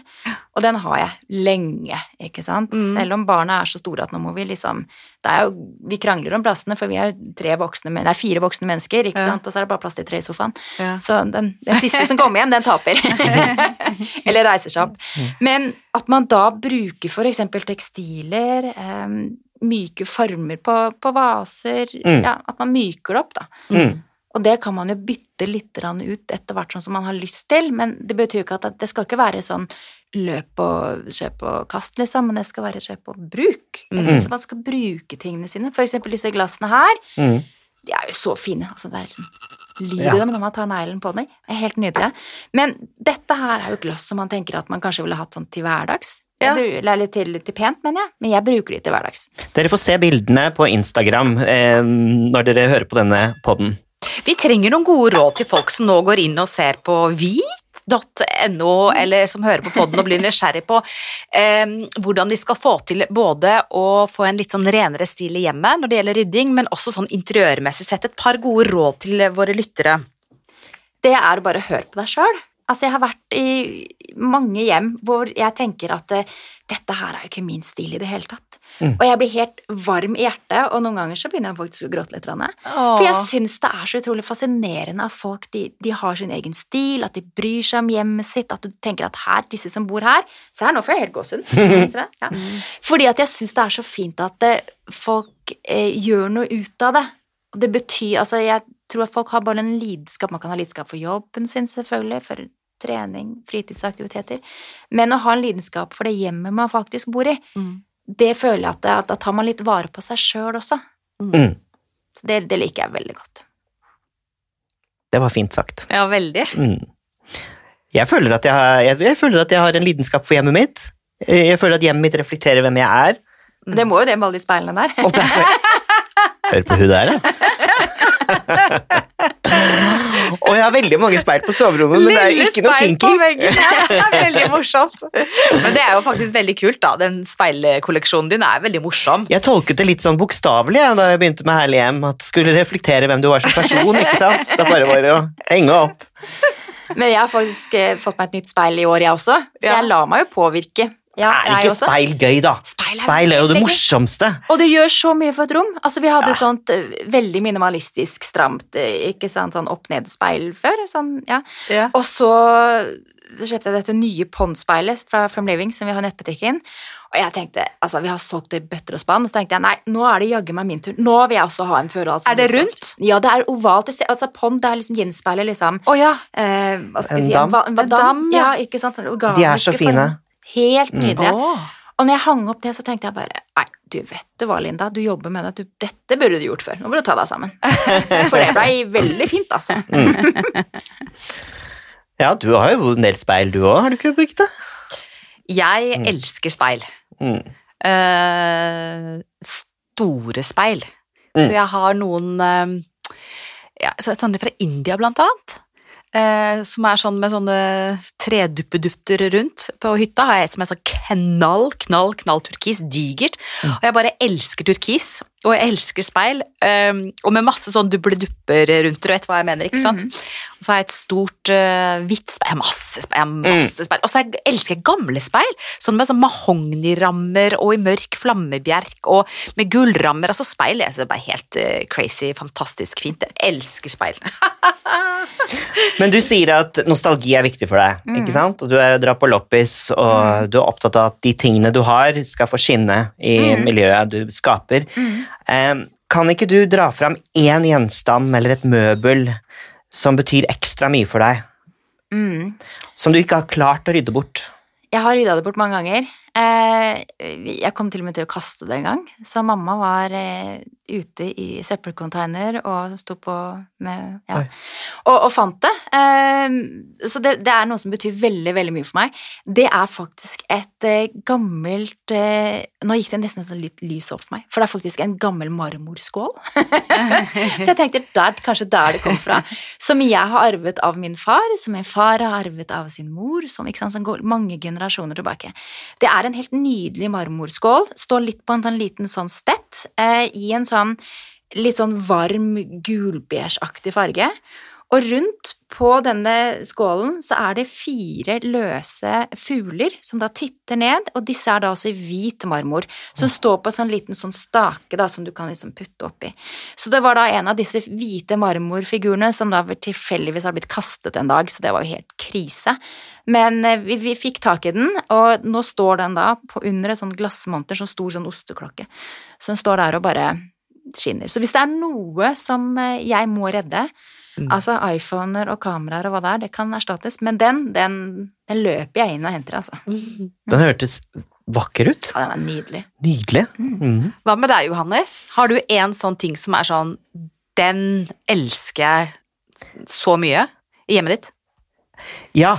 Og den har jeg lenge, ikke sant. Mm. Selv om barna er så store at nå må vi liksom det er jo, Vi krangler om plassene, for vi er jo tre voksne, nei, fire voksne mennesker, ikke Ja. sant. Og så er det bare plass til tre i sofaen. Ja. Så den, den siste som kommer hjem, den taper. Eller reiser seg opp. Men at man da bruker eksempel tekstiler, um, myke former på, på vaser, Mm. ja, at man myker det opp, da. Mm. Og det kan man jo bytte litt ut etter hvert sånn som man har lyst til, men det betyr jo ikke at det skal ikke være sånn løp og kjøp og kast, liksom, men det skal være kjøp og bruk. Jeg Mm. syns man skal bruke tingene sine. For eksempel disse glassene her, Mm. de er jo så fine. Altså, det er liksom Lyder Ja. det når man tar neglen på dem? Det er helt nydelige. Men dette her er jo glass som man tenker at man kanskje ville hatt sånn til hverdags. Ja. Eller litt til, til pent, mener jeg. Men jeg bruker de til hverdags. Dere får se bildene på Instagram eh, når dere hører på denne podden. Vi trenger noen gode råd til folk som nå går inn og ser på hvit.no, eller som hører på podden og blir nysgjerrig på eh, hvordan de skal få til både å få en litt sånn renere stil i hjemmet når det gjelder rydding, men også sånn interiørmessig sett. Et par gode råd til våre lyttere. Det er å bare høre på deg sjøl. Altså, jeg har vært i mange hjem hvor jeg tenker at eh, dette her er jo ikke min stil i det hele tatt. Mm. Og jeg blir helt varm i hjertet, og noen ganger så begynner jeg faktisk å gråte litt. Åh. For jeg syns det er så utrolig fascinerende at folk de, de har sin egen stil, at de bryr seg om hjemmet sitt, at du tenker at her, disse som bor her Se her, nå får jeg helt gåsehud. Ja. Fordi at jeg syns det er så fint at eh, folk eh, gjør noe ut av det. Og det betyr Altså, jeg tror at folk har bare en lidenskap Man kan ha lidenskap for jobben sin, selvfølgelig, for trening, fritidsaktiviteter, men å ha en lidenskap for det hjemmet man faktisk bor i, Mm. det føler jeg at, det, at da tar man litt vare på seg sjøl også. Mm. Så det, det liker jeg veldig godt. Det var fint sagt. Ja, veldig. Mm. Jeg, føler at jeg, har, jeg, jeg føler at jeg har en lidenskap for hjemmet mitt. Jeg føler at hjemmet mitt reflekterer hvem jeg er. Det må jo det med alle de speilene der. Og derfor Hør på hun der, da. Og jeg har veldig mange speil på soverommet, men det er jo ikke noe kinky. Det er veldig morsomt. Men det er jo faktisk veldig kult, da. Den speilkolleksjonen din er veldig morsom. Jeg tolket det litt sånn bokstavelig ja, da jeg begynte med Herlig hjem, at det skulle reflektere hvem du var som person. ikke sant? Det bare var å henge opp. Men jeg har faktisk eh, fått meg et nytt speil i år, jeg også. Så Ja. jeg lar meg jo påvirke. Ja, Er ikke også. speil gøy, da? Speil er Speil er jo det morsomste. Og det gjør så mye for et rom. Altså, vi hadde Ja. sånt eh, veldig minimalistisk, stramt, eh, ikke sant, sånn opp-ned-speil før. Sånn, ja. Ja. Og så kjøpte jeg dette nye Pond-speilet fra From Living, som vi har i nettbutikken. Og jeg tenkte, altså vi har solgt det i bøtter og spann, og så tenkte jeg nei, nå er det jaggu meg min tur. Nå vil jeg også ha en førerhals. Er det rundt? Ja, det er ovalt. Altså Pond, det er liksom gjenspeiler liksom oh, ja. eh, Hva skal En si? dam? En, en En dam, ja. ja. ikke sant? Organiske De er så fine. former. Helt nydelig. Åh. Og når jeg hang opp det, så tenkte jeg bare Nei, du vet det hva, Linda, du jobber med det. Du, dette burde du gjort før. Nå må du ta deg sammen. For det blei veldig fint, altså. Ja, du har jo en del speil, du òg, har du ikke, Birgitte? Jeg Mm. elsker speil. Mm. Uh, store speil. Mm. Så jeg har noen uh, ja, så sånne fra India, blant annet. Eh, som er sånn med sånne treduppedutter rundt på hytta. Har jeg et som er sånn knall, knall, knall turkis. Digert. Mm. Og jeg bare elsker turkis. Og jeg elsker speil. eh, og med masse sånn dupper rundt, du vet hva jeg mener, ikke sant? Og så har jeg et stort uh, hvitt speil. Jeg har masse speil. Jeg har masse speil. Og så jeg elsker jeg gamle speil. Sånn med sånn mahognirammer og i mørk flammebjerk og med gullrammer. Altså speil jeg det er bare helt uh, crazy, fantastisk fint. Jeg elsker speil. Men du sier at nostalgi er viktig for deg, ikke sant? Og du er- drar på loppis, og du er opptatt av at de tingene du har, skal få skinne i miljøet du skaper. Kan ikke du dra fram én gjenstand eller et møbel som betyr ekstra mye for deg, Mm. som du ikke har klart å rydde bort? Jeg har rydda det bort mange ganger. Eh, jeg kom til og med til å kaste det en gang, så mamma var eh, ute i søppelcontainer og sto på med Ja, og, og fant det. Eh, så det, det er noe som betyr veldig, veldig mye for meg. Det er faktisk et eh, gammelt Nå gikk det nesten et lys opp for meg, for det er faktisk en gammel marmorskål. så jeg tenkte der, kanskje der det kom fra. Som jeg har arvet av min far, som min far har arvet av sin mor, som, ikke sant, som går mange generasjoner tilbake. Det er en helt nydelig marmorskål, står litt på en sånn liten sånn stett, eh, i en sånn litt sånn varm gulbeigeaktig farge. Og rundt på denne skålen så er det fire løse fugler som da titter ned, og disse er da også i hvit marmor, som står på en sånn liten sånn stake da, som du kan liksom putte oppi. Så det var da en av disse hvite marmorfigurene som da tilfeldigvis har blitt kastet en dag, så det var jo helt krise. Men eh, vi, vi fikk tak i den, og nå står den da på under et sånn glassmonter, sånn stor sånn osteklokke, så den står der og bare skinner. Så hvis det er noe som eh, jeg må redde, Mm. altså iPhoner og kameraer og hva det er, det kan erstattes, men den, den, den løper jeg inn og henter, altså. Den hørtes vakker ut. Ja, den er nydelig. Nydelig. Mm. Hva med deg, Johannes? Har du en sånn ting som er sånn Den elsker jeg så mye i hjemmet ditt? Ja,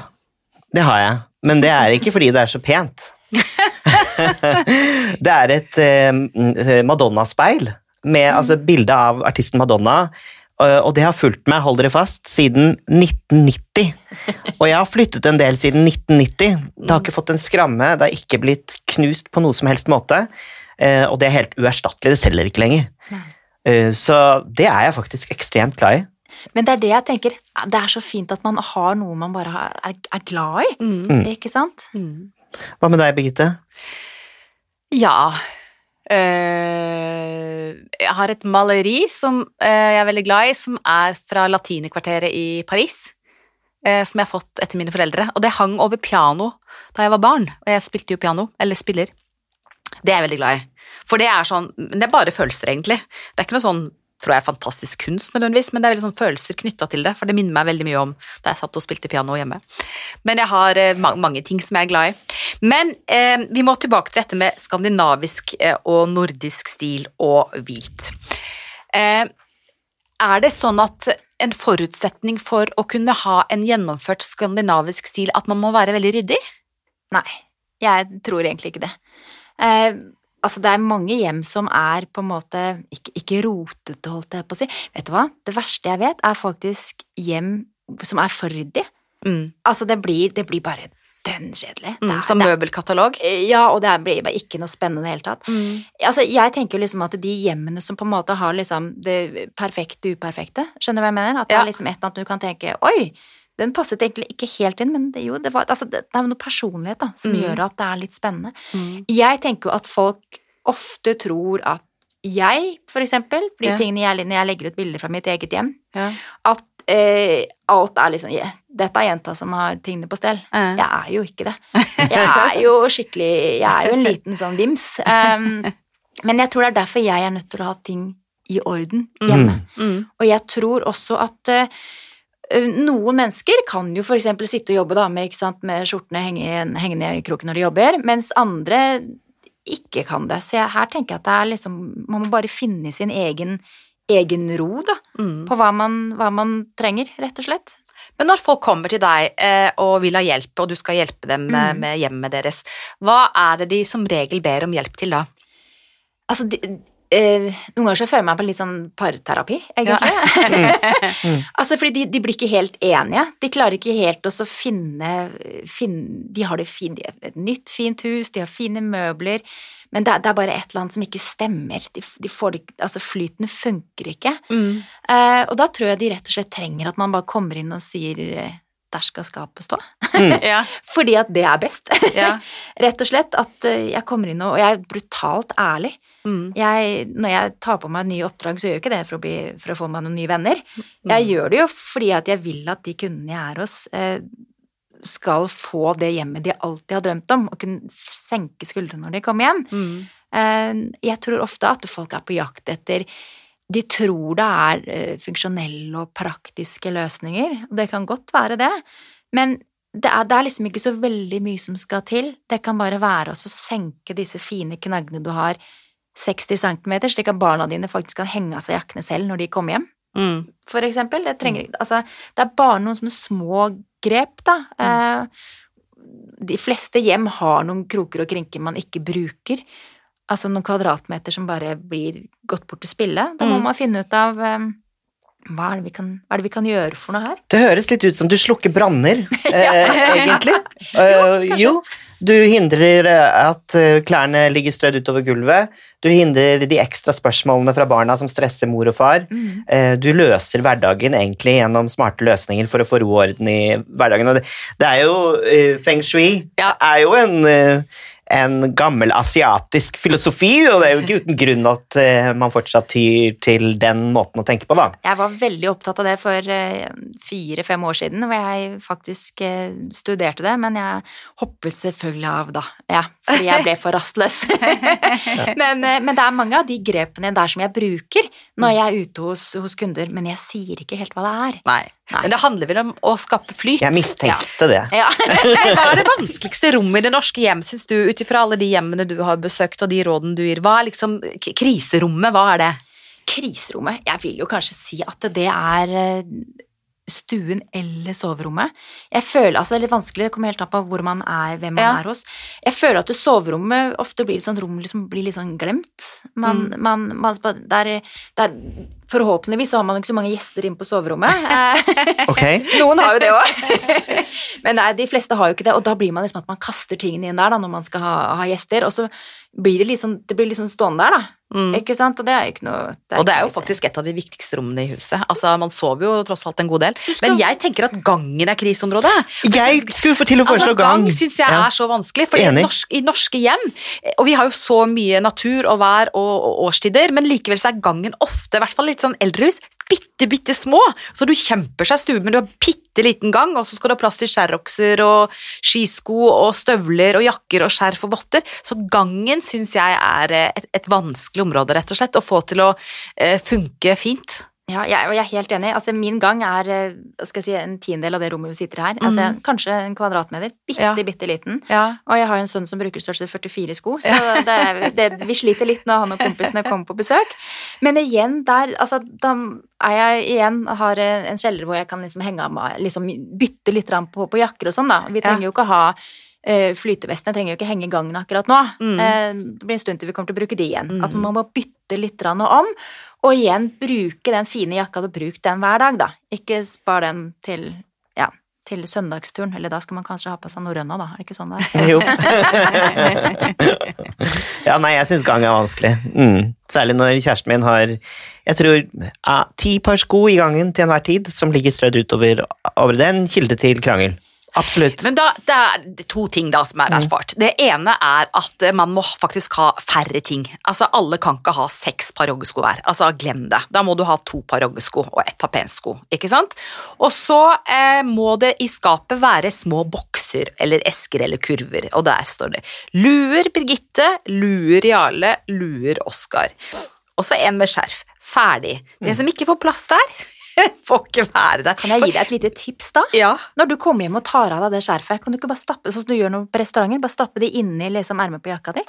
det har jeg. Men det er ikke fordi det er så pent. det er et eh, Madonna-speil med altså, bilde av artisten Madonna. Eh, Og det har fulgt meg, hold dere fast, siden 1990. Og jeg har flyttet en del siden 1990. Det har ikke fått en skramme, det har ikke blitt knust på noe som helst måte. eh, Og det er helt uerstattelig, det selger ikke lenger. Eh, Så det er jeg faktisk ekstremt glad i. Men det er det jeg tenker, det er så fint at man har noe man bare er, glad i, Mm. ikke sant? Hva med deg, Birgitte? Ja Jeg har et maleri som øh, jeg er veldig glad i, som er fra Latinerkvarteret i Paris. øh, som jeg har fått etter mine foreldre. Og det hang over piano da jeg var barn, og jeg spilte jo piano, eller spiller. Det er jeg veldig glad i. For det er sånn men Det er bare følelser, egentlig. Det er ikke noe sånn tror jeg, er fantastisk kunst, nødvendigvis, men det er veldig sånn følelser knytta til det, for det minner meg veldig mye om da jeg satt og spilte piano hjemme. Men jeg har eh, ma mange ting som jeg er glad i. Men eh, vi må tilbake til dette med skandinavisk eh, og nordisk stil og hvit. Eh, er det sånn at en forutsetning for å kunne ha en gjennomført skandinavisk stil at man må være veldig ryddig? Nei, jeg tror egentlig ikke det. Eh, altså, det er mange hjem som er på en måte ikke, ikke rotete, holdt jeg på å si. Vet du hva? Det verste jeg vet, er faktisk hjem som er for ryddig. Mm. Altså, det blir, det blir bare dønn kjedelig. Mm, som møbelkatalog? Ja, og det blir bare ikke noe spennende i det hele tatt. Altså, jeg tenker jo liksom at de hjemmene som på en måte har liksom det perfekte uperfekte, skjønner du hva jeg mener? At det Ja. er liksom et eller annet du kan tenke oi, den passet egentlig ikke helt inn, men det, jo, det, var, altså, det, det er noe personlighet da, som Mm. gjør at det er litt spennende. Mm. Jeg tenker jo at folk ofte tror at jeg, for eksempel, for de Ja. tingene jeg, når jeg legger ut bilder fra mitt eget hjem, Ja. at eh, alt er liksom yeah, Dette er jenta som har tingene på stell. Ja. Jeg er jo ikke det. Jeg er jo skikkelig Jeg er jo en liten sånn vims. Um, men jeg tror det er derfor jeg er nødt til å ha ting i orden hjemme. Mm. Og jeg tror også at eh, noen mennesker kan jo for eksempel sitte og jobbe da, med, med skjortene henge- hengende i kroken når de jobber, mens andre ikke kan det. Så jeg, her tenker jeg at det er liksom Man må bare finne sin egen, egen ro, da, Mm. på hva man, hva man trenger, rett og slett. Men når folk kommer til deg eh, og vil ha hjelp, og du skal hjelpe dem med, Mm. med hjemmet deres, hva er det de som regel ber om hjelp til da? Altså, de, eh, noen ganger så føler jeg meg på litt sånn parterapi, egentlig. altså, fordi de, de blir ikke helt enige. De klarer ikke helt å finne, finne De har det fint, de har et nytt, fint hus, de har fine møbler, men det, det er bare et eller annet som ikke stemmer. De, de får det, altså, flyten funker ikke. Mm. Eh, og da tror jeg de rett og slett trenger at man bare kommer inn og sier der skal skapet stå. Ja, Fordi at det er best. ja. Rett og slett at eh, jeg kommer inn og, og jeg er brutalt ærlig. Mm. Jeg, når jeg tar på meg nye oppdrag, så gjør jeg ikke det for å, bli, for å få meg noen nye venner. Mm. Jeg gjør det jo fordi at jeg vil at de kundene jeg er hos, eh, skal få det hjemmet de alltid har drømt om, og kunne senke skuldrene når de kommer hjem. Mm. Eh, jeg tror ofte at folk er på jakt etter De tror det er eh, funksjonelle og praktiske løsninger, og det kan godt være det, men det er, det er liksom ikke så veldig mye som skal til. Det kan bare være å senke disse fine knaggene du har 60 cm, slik at barna dine faktisk kan henge av seg jakkene selv når de kommer hjem, Mm. for eksempel. Det, trenger, altså, det er bare noen sånne små grep, da. Eh, de fleste hjem har noen kroker og krinker man ikke bruker. Altså noen kvadratmeter som bare blir gått bort til spille. Da må Mm. man finne ut av eh, hva er, kan, hva er det vi kan gjøre for noe her? Det høres litt ut som du slukker branner, eh, egentlig. Eh, jo, du hindrer eh, at eh, klærne ligger strødd utover gulvet. Du hindrer de ekstra spørsmålene fra barna som stresser mor og far. Mm. Du løser hverdagen egentlig gjennom smarte løsninger for å få ro og orden i hverdagen. Det, er jo eh, Feng shui Ja. er jo en, eh, en gammel asiatisk filosofi, og det er jo ikke uten grunn at eh, man fortsatt tyr til den måten å tenke på, da. Jeg var veldig opptatt av det for eh, fire-fem år siden, hvor jeg faktisk eh, studerte det, men jeg hoppet selvfølgelig av da, ja, fordi jeg ble for rastløs. men, men det er mange av de grepene der som jeg bruker når jeg er ute hos, hos kunder, men jeg sier ikke helt hva det er. Nei. Nei. Men det handler vel om å skape flyt. Jeg mistenkte det. Ja. Hva er det vanskeligste rommet i det norske hjem, syns du, ut ifra alle de hjemmene du har besøkt og de rådene du gir? Hva er liksom kriserommet, hva er det? Kriserommet, jeg vil jo kanskje si at det er eh, stuen eller soverommet. Jeg føler, altså Det er litt vanskelig, det kommer helt an på hvor man er, hvem man Ja. er hos. Jeg føler at soverommet ofte blir et sånt rom liksom, blir litt sånn glemt. Man, Mm. man, man, der, der, forhåpentligvis så har man ikke så mange gjester inn på soverommet. Eh, Noen har jo det òg. Men nei, de fleste har jo ikke det, og da blir man liksom at man kaster tingene inn der da, når man skal ha, ha gjester, og så blir det sånn, det blir sånn stående der, da. Mm. Ikke sant? Og det er jo ikke noe Og det er jo faktisk et av de viktigste rommene i huset. Altså, Man sover jo tross alt en god del. skal- Men jeg tenker at gangen er kriseområdet. Jeg skulle få til å foreslå Altså, gang gang. syns jeg Ja. er så vanskelig, for i norsk, i norske hjem Og vi har jo så mye natur og vær og, og årstider, men likevel så er gangen ofte, i hvert fall litt sånn eldrehus, bitte, bitte små. Så du kjemper seg stue, men du har bitte liten gang, og så skal du ha plass til skjærokser og skisko og støvler og jakker og skjerf og votter. Så gangen syns jeg er eh, et, et vanskelig område, rett og slett, å få til å eh, funke fint. Ja, jeg, jeg er helt enig. Altså, min gang er eh, skal jeg si, en tiendedel av det rommet vi sitter her. Altså, kanskje en kvadratmeter. Bitte, Ja. bitte liten. Ja. Og jeg har jo en sønn som bruker størrelse 44 sko, så det, det, vi sliter litt når han og kompisene kommer på besøk. Men igjen, der altså, Da er jeg igjen har en kjeller hvor jeg kan liksom henge av meg liksom Bytte litt på, på jakker og sånn, da. Vi trenger jo ikke ha eh, Flytevestene trenger jo ikke henge i gangen akkurat nå. Mm. Eh, Det blir en stund til vi kommer til å bruke de igjen. Mm. At man må bytte litt om. Og igjen bruke den fine jakka, du bruk den hver dag, da. Ikke spar den til ja, til søndagsturen. Eller da skal man kanskje ha på seg norrøna, da. Er det ikke sånn det er? Jo. ja, nei, jeg syns gang er vanskelig. Mm. Særlig når kjæresten min har jeg tror ja, ti par sko i gangen til enhver tid som ligger strødd utover over den, kilde til krangel. Absolutt. Men da, det er to ting da som er erfart. Det ene er at man må faktisk ha færre ting. Altså Alle kan ikke ha seks par joggesko hver. Altså Glem det. Da må du ha to par joggesko og ett par pensko. ikke sant? Og så eh, må det i skapet være små bokser eller esker eller kurver, og der står det luer Birgitte, luer Jarle, luer Oskar. Og så en med skjerf. Ferdig. Det som ikke får plass der, får ikke være der. Kan jeg gi deg et lite tips, da? Ja. Når du kommer hjem og tar av deg det skjerfet, kan du ikke bare stappe sånn som du gjør noe på restauranter? Bare stappe det inni liksom ermet på jakka di?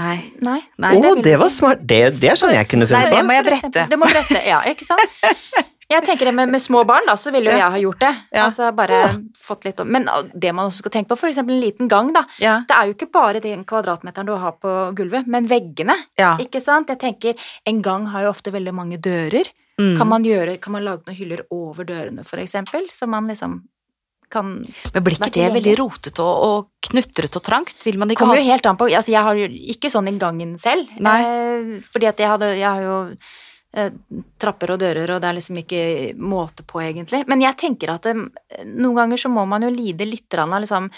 Nei. Nei. Nei, Å, det, det var smart. Det, det er sånn jeg kunne Nei, funnet det må jeg brette. Det må brette, ja, ikke sant? Jeg tenker det med, med små barn, da, så ville jo Ja. jeg ha gjort det. Ja. Altså bare fått litt om Men det man også skal tenke på, eksempel en liten gang, da. Ja. Det er jo ikke bare den kvadratmeteren du har på gulvet, men veggene. Ja. Ikke sant? Jeg tenker, En gang har jo ofte veldig mange dører. Mm. Kan, man gjøre, kan man lage noen hyller over dørene, for eksempel? Så man liksom kan Men blir ikke det veldig rotete og, og knutrete og trangt? Vil man ikke kommer ha jo helt an på altså Jeg har jo ikke sånn i gangen selv. Eh, fordi at jeg, hadde, jeg har jo eh, trapper og dører, og det er liksom ikke måte på, egentlig. Men jeg tenker at eh, noen ganger så må man jo lide litt av liksom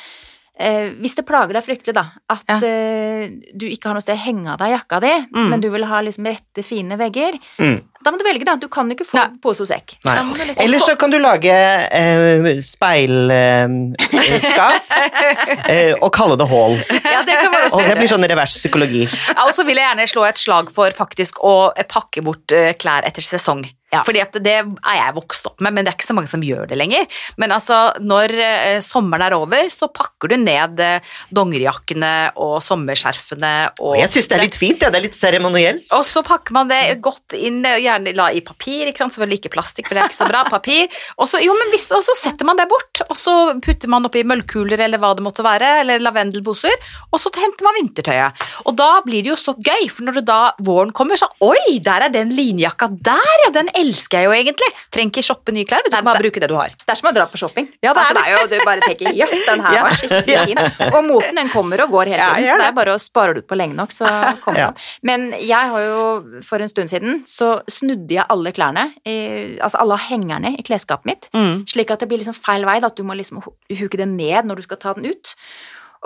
eh, Hvis det plager deg fryktelig, da, at Ja. eh, du ikke har noe sted å henge av deg jakka di, Mm. men du vil ha liksom rette, fine vegger, Mm. da må du velge, da. Du kan ikke få Nei. pose og sekk. Liksom Eller så kan du lage eh, speilskap eh, og kalle det hall. Ja, det kan man Og det blir sånn revers psykologi. Ja, Og så vil jeg gjerne slå et slag for faktisk å pakke bort eh, klær etter sesong. Ja. Fordi at det er jeg vokst opp med, men det er ikke så mange som gjør det lenger. Men altså, når eh, sommeren er over, så pakker du ned eh, dongerijakkene og sommerskjerfene og Jeg syns det er litt fint, ja. det er litt seremonielt. og så pakker man det godt inn, gjerne la i papir, ikke sant? selvfølgelig ikke plastikk, for det er ikke så bra, papir. Og så, jo, men hvis, og så setter man det bort, og så putter man oppi møllkuler eller hva det måtte være, eller lavendelposer, og så henter man vintertøyet. Og da blir det jo så gøy, for når da våren kommer, så oi, der er den linjakka der, ja, den elsker jeg jo egentlig. Trenger ikke shoppe nye klær, du kan bare det- bruke det du har. Det er som å dra på shopping. Ja, det altså, det er jo, du bare tenker jøss, den her var skikkelig Ja. fin. Og moten den kommer og går hele tiden, så det det. er bare å spare det ut på lenge nok, så kommer den. Men jeg har jo for en stund siden så snudde jeg alle klærne, i, altså alle hengerne i klesskapet mitt, Mm. slik at det blir liksom feil vei, at du må liksom hu- huke det ned når du skal ta den ut.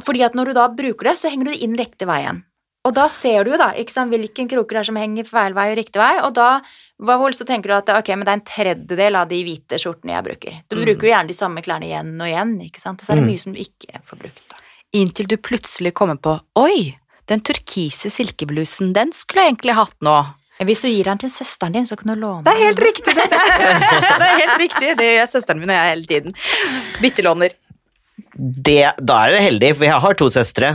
Fordi at når du da bruker det, så henger du det inn riktig vei igjen. Og da ser du jo da, ikke sant, hvilken kroker det er som henger feil vei og riktig vei, og da hva vel, så tenker du at ok, men det er en tredjedel av de hvite skjortene jeg bruker. Du bruker jo gjerne de samme klærne igjen og igjen, ikke sant, så er det Mm. mye som du ikke får brukt. da. Inntil du plutselig kommer på, oi, den turkise silkeblusen, den skulle jeg egentlig hatt nå. Hvis du gir den til søsteren din, så kan du låne Det er helt den. riktig, det. det er helt riktig. Det gjør søsteren min og jeg hele tiden. Byttelåner. Det, da er du heldig, for jeg har to søstre.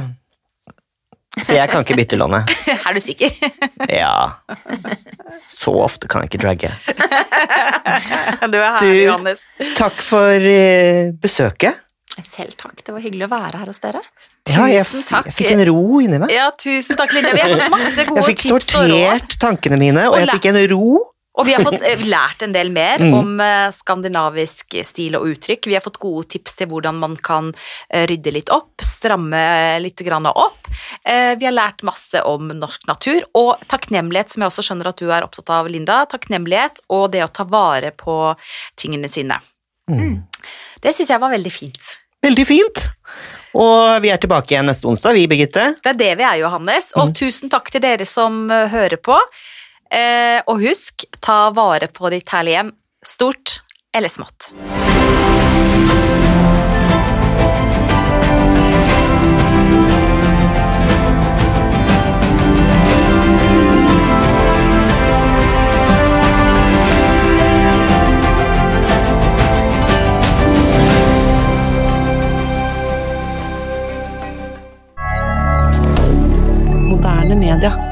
Så jeg kan ikke bytte lånet. Er du sikker? Ja. Så ofte kan jeg ikke dragge. Du er her, herlig, Johannes. Takk for eh, besøket. Selv takk, det var hyggelig å være her hos dere. Ja, jeg, jeg fikk en ro inni meg. Ja, tusen takk, Linne. Vi har fått masse gode tips og råd. Jeg fikk sortert tankene mine, og Og jeg fikk en ro. Og vi har fått eh, lært en del mer Mm. om eh, skandinavisk stil og uttrykk. Vi har fått gode tips til hvordan man kan eh, rydde litt opp, stramme litt opp. Vi har lært masse om norsk natur, og takknemlighet, som jeg også skjønner at du er opptatt av, Linda. Takknemlighet og det å ta vare på tingene sine. Mm. Det syns jeg var veldig fint. Veldig fint. Og vi er tilbake igjen neste onsdag, vi, Birgitte. Det er det vi er, Johannes. Og Mm. tusen takk til dere som hører på. Eh, og husk, ta vare på ditt herlige hjem, stort eller smått. Media.